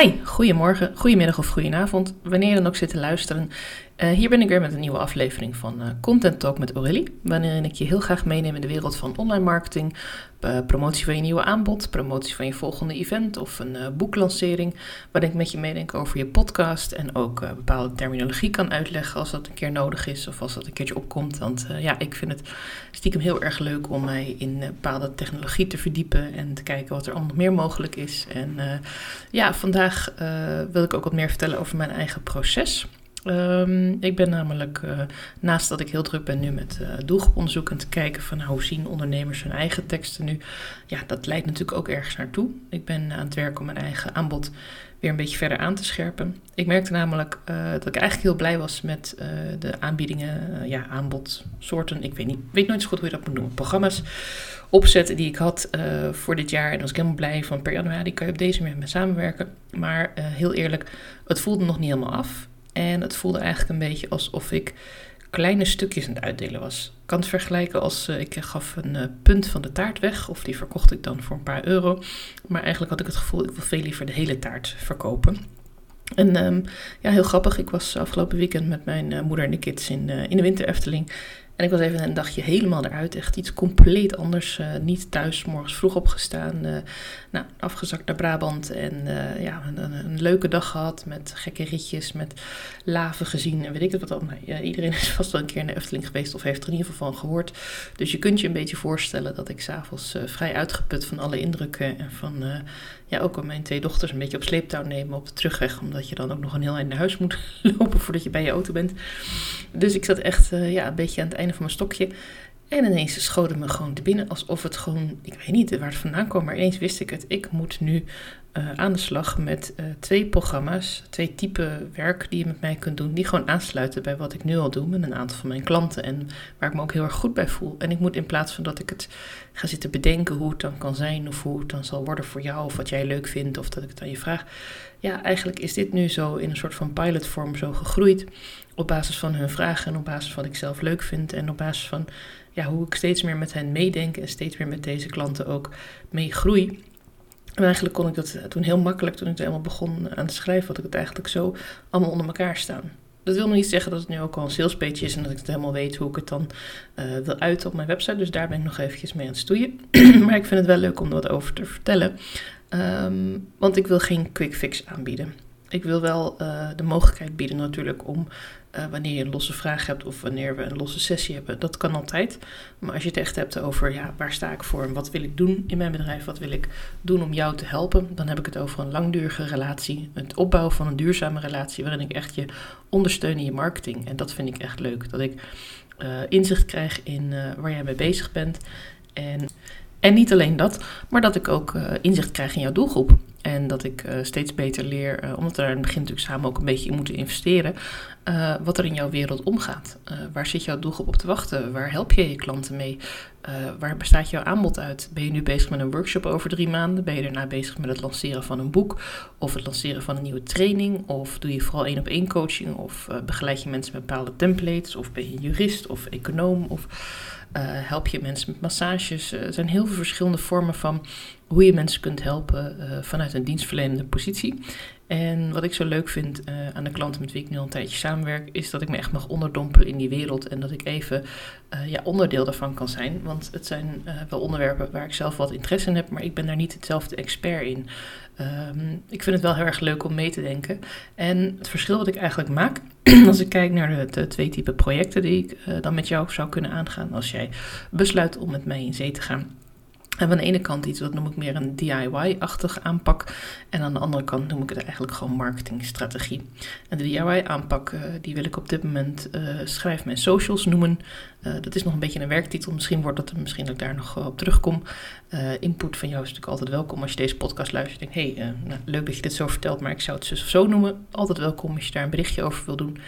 Hi, goedemorgen, goedemiddag of goedenavond, wanneer je dan ook zit te luisteren. Uh, hier ben ik weer met een nieuwe aflevering van uh, Content Talk met Aurélie, waarin ik je heel graag meeneem in de wereld van online marketing, uh, promotie van je nieuwe aanbod, promotie van je volgende event of een boeklancering, waarin ik met je meedenk over je podcast en ook bepaalde terminologie kan uitleggen als dat een keer nodig is of als dat een keertje opkomt. Want ja, ik vind het stiekem heel erg leuk om mij in bepaalde technologie te verdiepen en te kijken wat er allemaal meer mogelijk is. En ja, vandaag wil ik ook wat meer vertellen over mijn eigen proces. Um, ik ben namelijk, uh, naast dat ik heel druk ben nu met uh, doelgroeponderzoek en te kijken van nou, hoe zien ondernemers hun eigen teksten nu. Ja, dat leidt natuurlijk ook ergens naartoe. Ik ben aan het werk om mijn eigen aanbod weer een beetje verder aan te scherpen. Ik merkte namelijk uh, dat ik eigenlijk heel blij was met de aanbiedingen, ja, aanbodsoorten. Ik weet, niet, weet nooit zo goed hoe je dat moet noemen. Programma's opzetten die ik had voor dit jaar. En was ik helemaal blij van per januari kan je op deze manier mee samenwerken. Maar heel eerlijk, het voelde nog niet helemaal af. En het voelde eigenlijk een beetje alsof ik kleine stukjes aan het uitdelen was. Ik kan het vergelijken als uh, ik gaf een uh, punt van de taart weg, of die verkocht ik dan voor een paar euro. Maar eigenlijk had ik het gevoel, ik wil veel liever de hele taart verkopen. En um, ja, heel grappig. Ik was afgelopen weekend met mijn uh, moeder en de kids in, in de winter Efteling. En ik was even een dagje helemaal eruit. Echt iets compleet anders. Uh, niet thuis, morgens vroeg opgestaan. Uh, nou, afgezakt naar Brabant. En uh, ja, een, leuke dag gehad. Met gekke ritjes, met laven gezien. En weet ik het wat al. Iedereen is vast wel een keer in de Efteling geweest. Of heeft er in ieder geval van gehoord. Dus je kunt je een beetje voorstellen dat ik s'avonds vrij uitgeput van alle indrukken. En van ja, ook om mijn twee dochters een beetje op sleeptouw nemen op de terugweg. Omdat je dan ook nog een heel eind naar huis moet lopen voordat je bij je auto bent. Dus ik zat echt ja, een beetje aan het einde van mijn stokje. En ineens schoten me gewoon te binnen alsof het gewoon, ik weet niet waar het vandaan kwam, maar ineens wist ik het. Ik moet nu uh, aan de slag met uh, twee programma's, twee typen werk die je met mij kunt doen, die gewoon aansluiten bij wat ik nu al doe met een aantal van mijn klanten en waar ik me ook heel erg goed bij voel. En ik moet in plaats van dat ik het ga zitten bedenken hoe het dan kan zijn of hoe het dan zal worden voor jou of wat jij leuk vindt of dat ik het aan je vraag. Ja, eigenlijk is dit nu zo in een soort van pilotvorm zo gegroeid op basis van hun vragen en op basis van wat ik zelf leuk vind en op basis van ja, hoe ik steeds meer met hen meedenk en steeds meer met deze klanten ook meegroei. En eigenlijk kon ik dat toen heel makkelijk, toen ik er helemaal begon aan te schrijven, had ik het eigenlijk zo allemaal onder elkaar staan. Dat wil nog niet zeggen dat het nu ook al een salespage is en dat ik het helemaal weet hoe ik het dan uh, wil uiten op mijn website. Dus daar ben ik nog eventjes mee aan het stoeien. maar ik vind het wel leuk om er wat over te vertellen. Um, want ik wil geen quick fix aanbieden. Ik wil wel uh, de mogelijkheid bieden natuurlijk om uh, wanneer je een losse vraag hebt of wanneer we een losse sessie hebben. Dat kan altijd. Maar als je het echt hebt over ja, waar sta ik voor wat wil ik doen in mijn bedrijf, wat wil ik doen om jou te helpen, dan heb ik het over een langdurige relatie. Het opbouwen van een duurzame relatie waarin ik echt je ondersteun in je marketing. En dat vind ik echt leuk. Dat ik uh, inzicht krijg in waar jij mee bezig bent. En, en niet alleen dat, maar dat ik ook inzicht krijg in jouw doelgroep. En dat ik uh, steeds beter leer, uh, omdat we daar in het begin natuurlijk samen ook een beetje in moeten investeren, uh, wat er in jouw wereld omgaat. waar zit jouw doelgroep op te wachten? Waar help je je klanten mee? waar bestaat jouw aanbod uit? Ben je nu bezig met een workshop over drie maanden? Ben je daarna bezig met het lanceren van een boek? Of het lanceren van een nieuwe training? Of doe je vooral één op één coaching? Of begeleid je mensen met bepaalde templates? Of ben je jurist of econoom? Of help je mensen met massages. er zijn heel veel verschillende vormen van hoe je mensen kunt helpen uh, vanuit een dienstverlenende positie. En wat ik zo leuk vind uh, aan de klanten met wie ik nu al een tijdje samenwerk, is dat ik me echt mag onderdompelen in die wereld en dat ik even uh, ja, onderdeel daarvan kan zijn. Want het zijn wel onderwerpen waar ik zelf wat interesse in heb, maar ik ben daar niet hetzelfde expert in. Um, ik vind het wel heel erg leuk om mee te denken. En het verschil wat ik eigenlijk maak, als ik kijk naar de, de twee typen projecten die ik dan met jou zou kunnen aangaan, als jij besluit om met mij in zee te gaan en aan de ene kant iets, dat noem ik meer een DIY-achtig aanpak. En aan de andere kant noem ik het eigenlijk gewoon marketingstrategie. En de DIY-aanpak, uh, die wil ik op dit moment uh, schrijf mijn socials noemen. Uh, dat is nog een beetje een werktitel. Misschien wordt dat, misschien dat ik daar nog op terugkom. input van jou is natuurlijk altijd welkom als je deze podcast luistert. Denk, hé, nou, leuk dat je dit zo vertelt, maar ik zou het of zo noemen. Altijd welkom als je daar een berichtje over wil doen.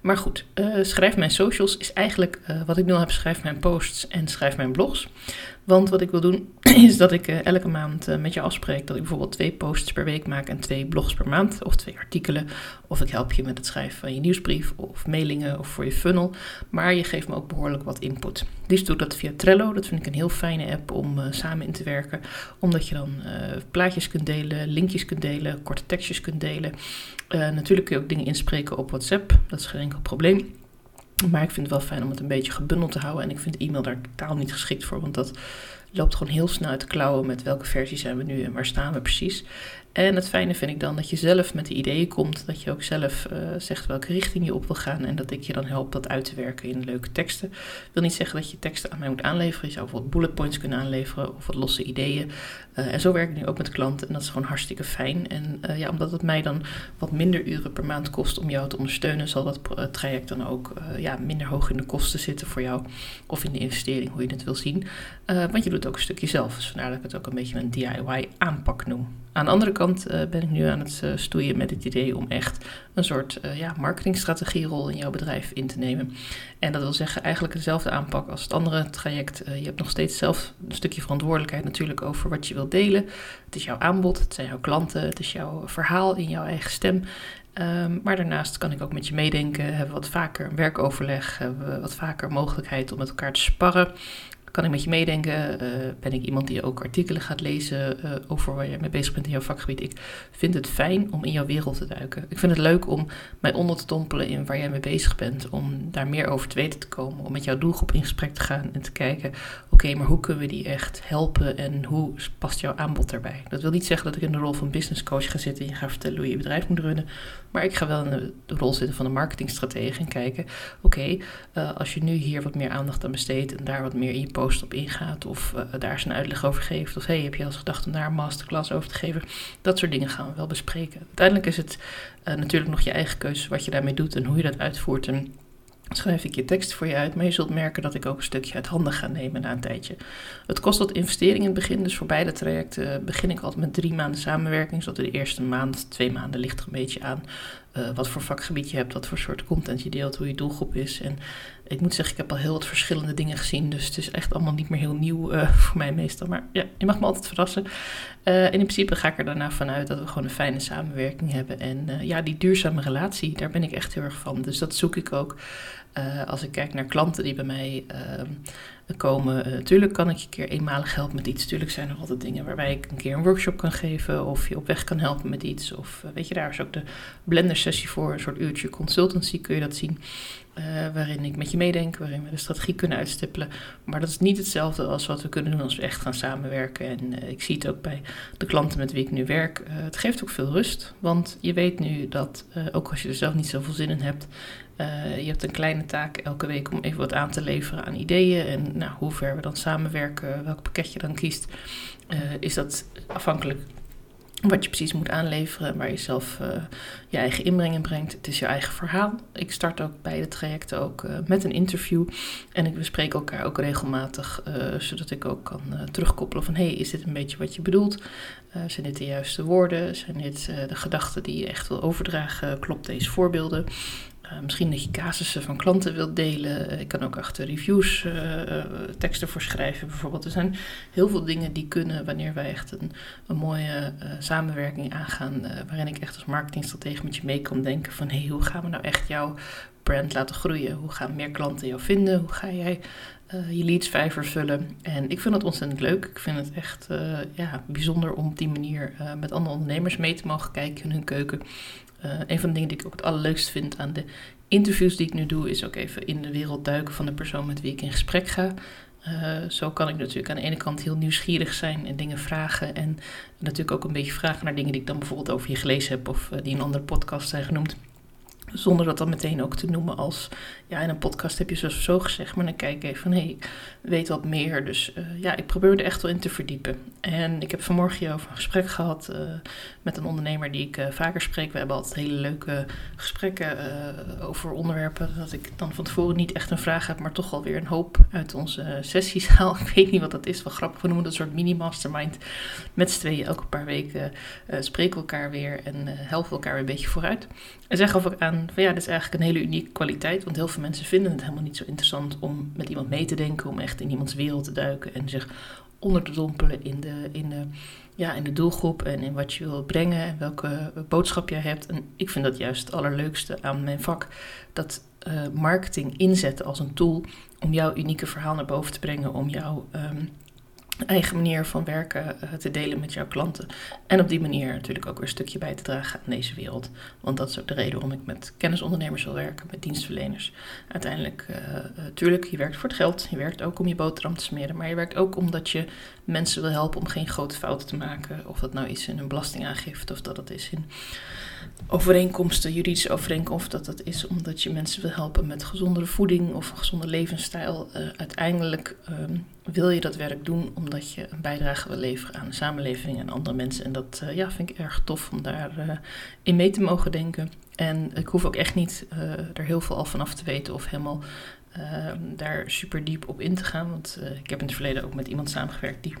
Maar goed, schrijf mijn socials is eigenlijk wat ik nu al heb. Schrijf mijn posts en schrijf mijn blogs. Want wat ik wil doen is dat ik uh, elke maand uh, met je afspreek dat ik bijvoorbeeld twee posts per week maak en twee blogs per maand of twee artikelen. Of ik help je met het schrijven van je nieuwsbrief of mailingen of voor je funnel. Maar je geeft me ook behoorlijk wat input. Liefst doe ik dat via Trello. Dat vind ik een heel fijne app om uh, samen in te werken. Omdat je dan plaatjes kunt delen, linkjes kunt delen, korte tekstjes kunt delen. natuurlijk kun je ook dingen inspreken op WhatsApp. Dat is geen enkel probleem. Maar ik vind het wel fijn om het een beetje gebundeld te houden. En ik vind e-mail daar totaal niet geschikt voor. Want dat loopt gewoon heel snel uit de klauwen met welke versie zijn we nu en waar staan we precies. En het fijne vind ik dan dat je zelf met de ideeën komt, dat je ook zelf uh, zegt welke richting je op wil gaan en dat ik je dan help dat uit te werken in leuke teksten. Ik wil niet zeggen dat je teksten aan mij moet aanleveren. Je zou bijvoorbeeld bullet points kunnen aanleveren of wat losse ideeën. Uh, en zo werk ik nu ook met klanten en dat is gewoon hartstikke fijn. En uh, ja, omdat het mij dan wat minder uren per maand kost om jou te ondersteunen, zal dat traject dan ook ja, minder hoog in de kosten zitten voor jou of in de investering, hoe je het wil zien. want je doet ook een stukje zelf, dus vandaar dat ik het ook een beetje een DIY aanpak noem. Aan de andere kant uh, ben ik nu aan het uh, stoeien met het idee om echt een soort uh, ja, marketingstrategierol in jouw bedrijf in te nemen. En dat wil zeggen eigenlijk dezelfde aanpak als het andere traject. je hebt nog steeds zelf een stukje verantwoordelijkheid natuurlijk over wat je wilt delen. Het is jouw aanbod, het zijn jouw klanten, het is jouw verhaal in jouw eigen stem. Um, maar daarnaast kan ik ook met je meedenken, hebben we wat vaker een werkoverleg, hebben we wat vaker mogelijkheid om met elkaar te sparren. Kan ik met je meedenken? Uh, ben ik iemand die ook artikelen gaat lezen uh, over waar je mee bezig bent in jouw vakgebied? Ik vind het fijn om in jouw wereld te duiken. Ik vind het leuk om mij onder te dompelen in waar jij mee bezig bent. Om daar meer over te weten te komen. Om met jouw doelgroep in gesprek te gaan en te kijken: oké, maar hoe kunnen we die echt helpen en hoe past jouw aanbod daarbij? Dat wil niet zeggen dat ik in de rol van business coach ga zitten en je gaat vertellen hoe je je bedrijf moet runnen. Maar ik ga wel in de rol zitten van de marketingstratege en kijken: oké, uh, als je nu hier wat meer aandacht aan besteedt en daar wat meer in je post op ingaat of uh, daar eens een uitleg over geeft. Of hey, heb je al eens daar een masterclass over te geven? Dat soort dingen gaan we wel bespreken. Uiteindelijk is het uh, natuurlijk nog je eigen keuze wat je daarmee doet en hoe je dat uitvoert. En schrijf ik je tekst voor je uit, maar je zult merken dat ik ook een stukje uit handen ga nemen na een tijdje. Het kost wat investering in het begin, dus voor beide trajecten begin ik altijd met drie maanden samenwerking, zodat de eerste maand, twee maanden ligt er een beetje aan uh, wat voor vakgebied je hebt, wat voor soort content je deelt, hoe je doelgroep is. En ik moet zeggen, ik heb al heel wat verschillende dingen gezien, dus het is echt allemaal niet meer heel nieuw uh, voor mij meestal. Maar ja, je mag me altijd verrassen. Uh, in principe ga ik er daarna vanuit dat we gewoon een fijne samenwerking hebben. En ja, die duurzame relatie, daar ben ik echt heel erg van. Dus dat zoek ik ook. als ik kijk naar klanten die bij mij ehm, komen. Uh, kan ik je keer eenmalig helpen met iets. Tuurlijk zijn er altijd dingen waarbij ik een keer een workshop kan geven of je op weg kan helpen met iets. Of uh, weet je, daar is ook de blender sessie voor, een soort uurtje consultancy kun je dat zien. Uh, waarin ik met je meedenk, waarin we de strategie kunnen uitstippelen. Maar dat is niet hetzelfde als wat we kunnen doen als we echt gaan samenwerken. En ik zie het ook bij de klanten met wie ik nu werk. het geeft ook veel rust, want je weet nu dat, ook als je er zelf niet zoveel zin in hebt, je hebt een kleine taak elke week om even wat aan te leveren aan ideeën. En nou, hoe ver we dan samenwerken, welk pakket je dan kiest, is dat afhankelijk wat je precies moet aanleveren, waar je zelf uh, je eigen inbreng in brengt. Het is je eigen verhaal. Ik start ook bij de trajecten ook uh, met een interview. En ik bespreek elkaar ook regelmatig, uh, zodat ik ook kan terugkoppelen van... hey, is dit een beetje wat je bedoelt? zijn dit de juiste woorden? Zijn dit de gedachten die je echt wil overdragen? Klopt deze voorbeelden? Uh, misschien dat je casussen van klanten wilt delen. Ik kan ook achter reviews uh, teksten voor schrijven bijvoorbeeld. Er zijn heel veel dingen die kunnen wanneer wij echt een, een mooie samenwerking aangaan. waarin ik echt als marketingstratege met je mee kan denken van... Hey, hoe gaan we nou echt jouw brand laten groeien? Hoe gaan meer klanten jou vinden? Hoe ga jij je leads vijver vullen? En ik vind dat ontzettend leuk. Ik vind het echt ja, bijzonder om op die manier met andere ondernemers mee te mogen kijken in hun keuken. Uh, een van de dingen die ik ook het allerleukst vind aan de interviews die ik nu doe, is ook even in de wereld duiken van de persoon met wie ik in gesprek ga. Uh, zo kan ik natuurlijk aan de ene kant heel nieuwsgierig zijn en dingen vragen. En natuurlijk ook een beetje vragen naar dingen die ik dan bijvoorbeeld over je gelezen heb of uh, die in een andere podcast zijn genoemd. Zonder dat dan meteen ook te noemen als, ja, in een podcast heb je zo zo gezegd, maar dan kijk ik even van, hé, hey, weet wat meer. Dus uh, ja, ik probeer er echt wel in te verdiepen. En ik heb vanmorgen hierover een gesprek gehad uh, met een ondernemer die ik uh, vaker spreek. We hebben altijd hele leuke gesprekken over onderwerpen, dat ik dan van tevoren niet echt een vraag heb, maar toch alweer een hoop uit onze sessies haal. Ik weet niet wat dat is, wel grappig, we noemen dat een soort mini-mastermind. Met z'n tweeën elke paar weken spreken we elkaar weer en helpen we elkaar weer een beetje vooruit. En zeg of ik aan ja, dit is eigenlijk een hele unieke kwaliteit. Want heel veel mensen vinden het helemaal niet zo interessant om met iemand mee te denken, om echt in iemands wereld te duiken en zich onder te dompelen in de, in de, ja, in de doelgroep en in wat je wil brengen en welke boodschap jij hebt. En ik vind dat juist het allerleukste aan mijn vak. Dat uh, marketing inzetten als een tool om jouw unieke verhaal naar boven te brengen, om jouw ehm, eigen manier van werken uh, te delen met jouw klanten. En op die manier natuurlijk ook weer een stukje bij te dragen aan deze wereld. Want dat is ook de reden waarom ik met kennisondernemers wil werken, met dienstverleners. Uiteindelijk, uh, je werkt voor het geld, je werkt ook om je boterham te smeren, maar je werkt ook omdat je mensen wil helpen om geen grote fouten te maken. Of dat nou is in een belastingaangifte of dat het is in overeenkomsten, juridische overeenkomsten, dat dat is omdat je mensen wil helpen met gezondere voeding of een gezonde levensstijl. Uiteindelijk um, wil je dat werk doen omdat je een bijdrage wil leveren aan de samenleving en andere mensen. En dat uh, ja, vind ik erg tof om daar uh, in mee te mogen denken. En ik hoef ook echt niet er heel veel al vanaf te weten of helemaal daar super diep op in te gaan. Want ik heb in het verleden ook met iemand samengewerkt die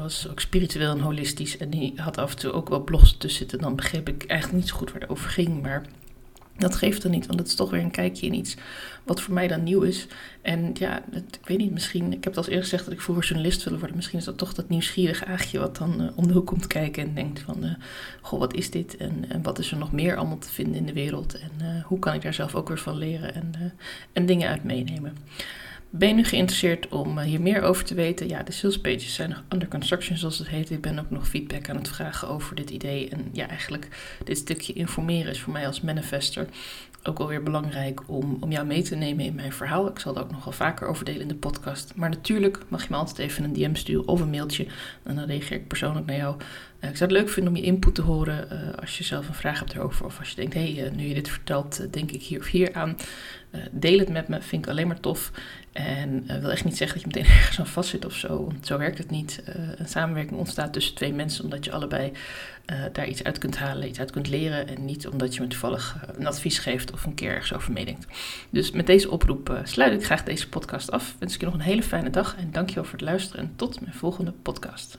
was ook spiritueel en holistisch. En die had af en toe ook wel blogs tussen zitten. Dan begreep ik eigenlijk niet zo goed waar het over ging. Maar dat geeft er niet, want het is toch weer een kijkje in iets wat voor mij dan nieuw is. En ja, het, ik weet niet, misschien, ik heb het als eerst gezegd dat ik vroeger journalist wilde worden. Misschien is dat toch dat nieuwsgierige aagje wat dan uh, om de hoek komt kijken en denkt van, uh, goh, wat is dit? En, en, wat is er nog meer allemaal te vinden in de wereld? En uh, hoe kan ik daar zelf ook weer van leren en, en dingen uit meenemen? Ben je nu geïnteresseerd om eh, hier meer over te weten? Ja, de sales pages zijn nog under construction, zoals het heet. Ik ben ook nog feedback aan het vragen over dit idee. En ja, eigenlijk dit stukje informeren is voor mij als manifester ook wel weer belangrijk om, om jou mee te nemen in mijn verhaal. Ik zal er ook nog wel vaker over delen in de podcast. Maar natuurlijk mag je me altijd even een DM sturen of een mailtje. En dan reageer ik persoonlijk naar jou. Uh, ik zou het leuk vinden om je input te horen uh, als je zelf een vraag hebt erover. Of als je denkt, hé, hey, uh, nu je dit vertelt, denk ik hier of hier aan. deel het met me, vind ik alleen maar tof. En wil echt niet zeggen dat je meteen ergens aan vast zit of zo. Want zo werkt het niet. een samenwerking ontstaat tussen twee mensen omdat je allebei daar iets uit kunt halen, iets uit kunt leren. En niet omdat je me toevallig een advies geeft of een keer ergens over meedenkt. Dus met deze oproep sluit ik graag deze podcast af. Wens ik je nog een hele fijne dag en dankjewel voor het luisteren. En tot mijn volgende podcast.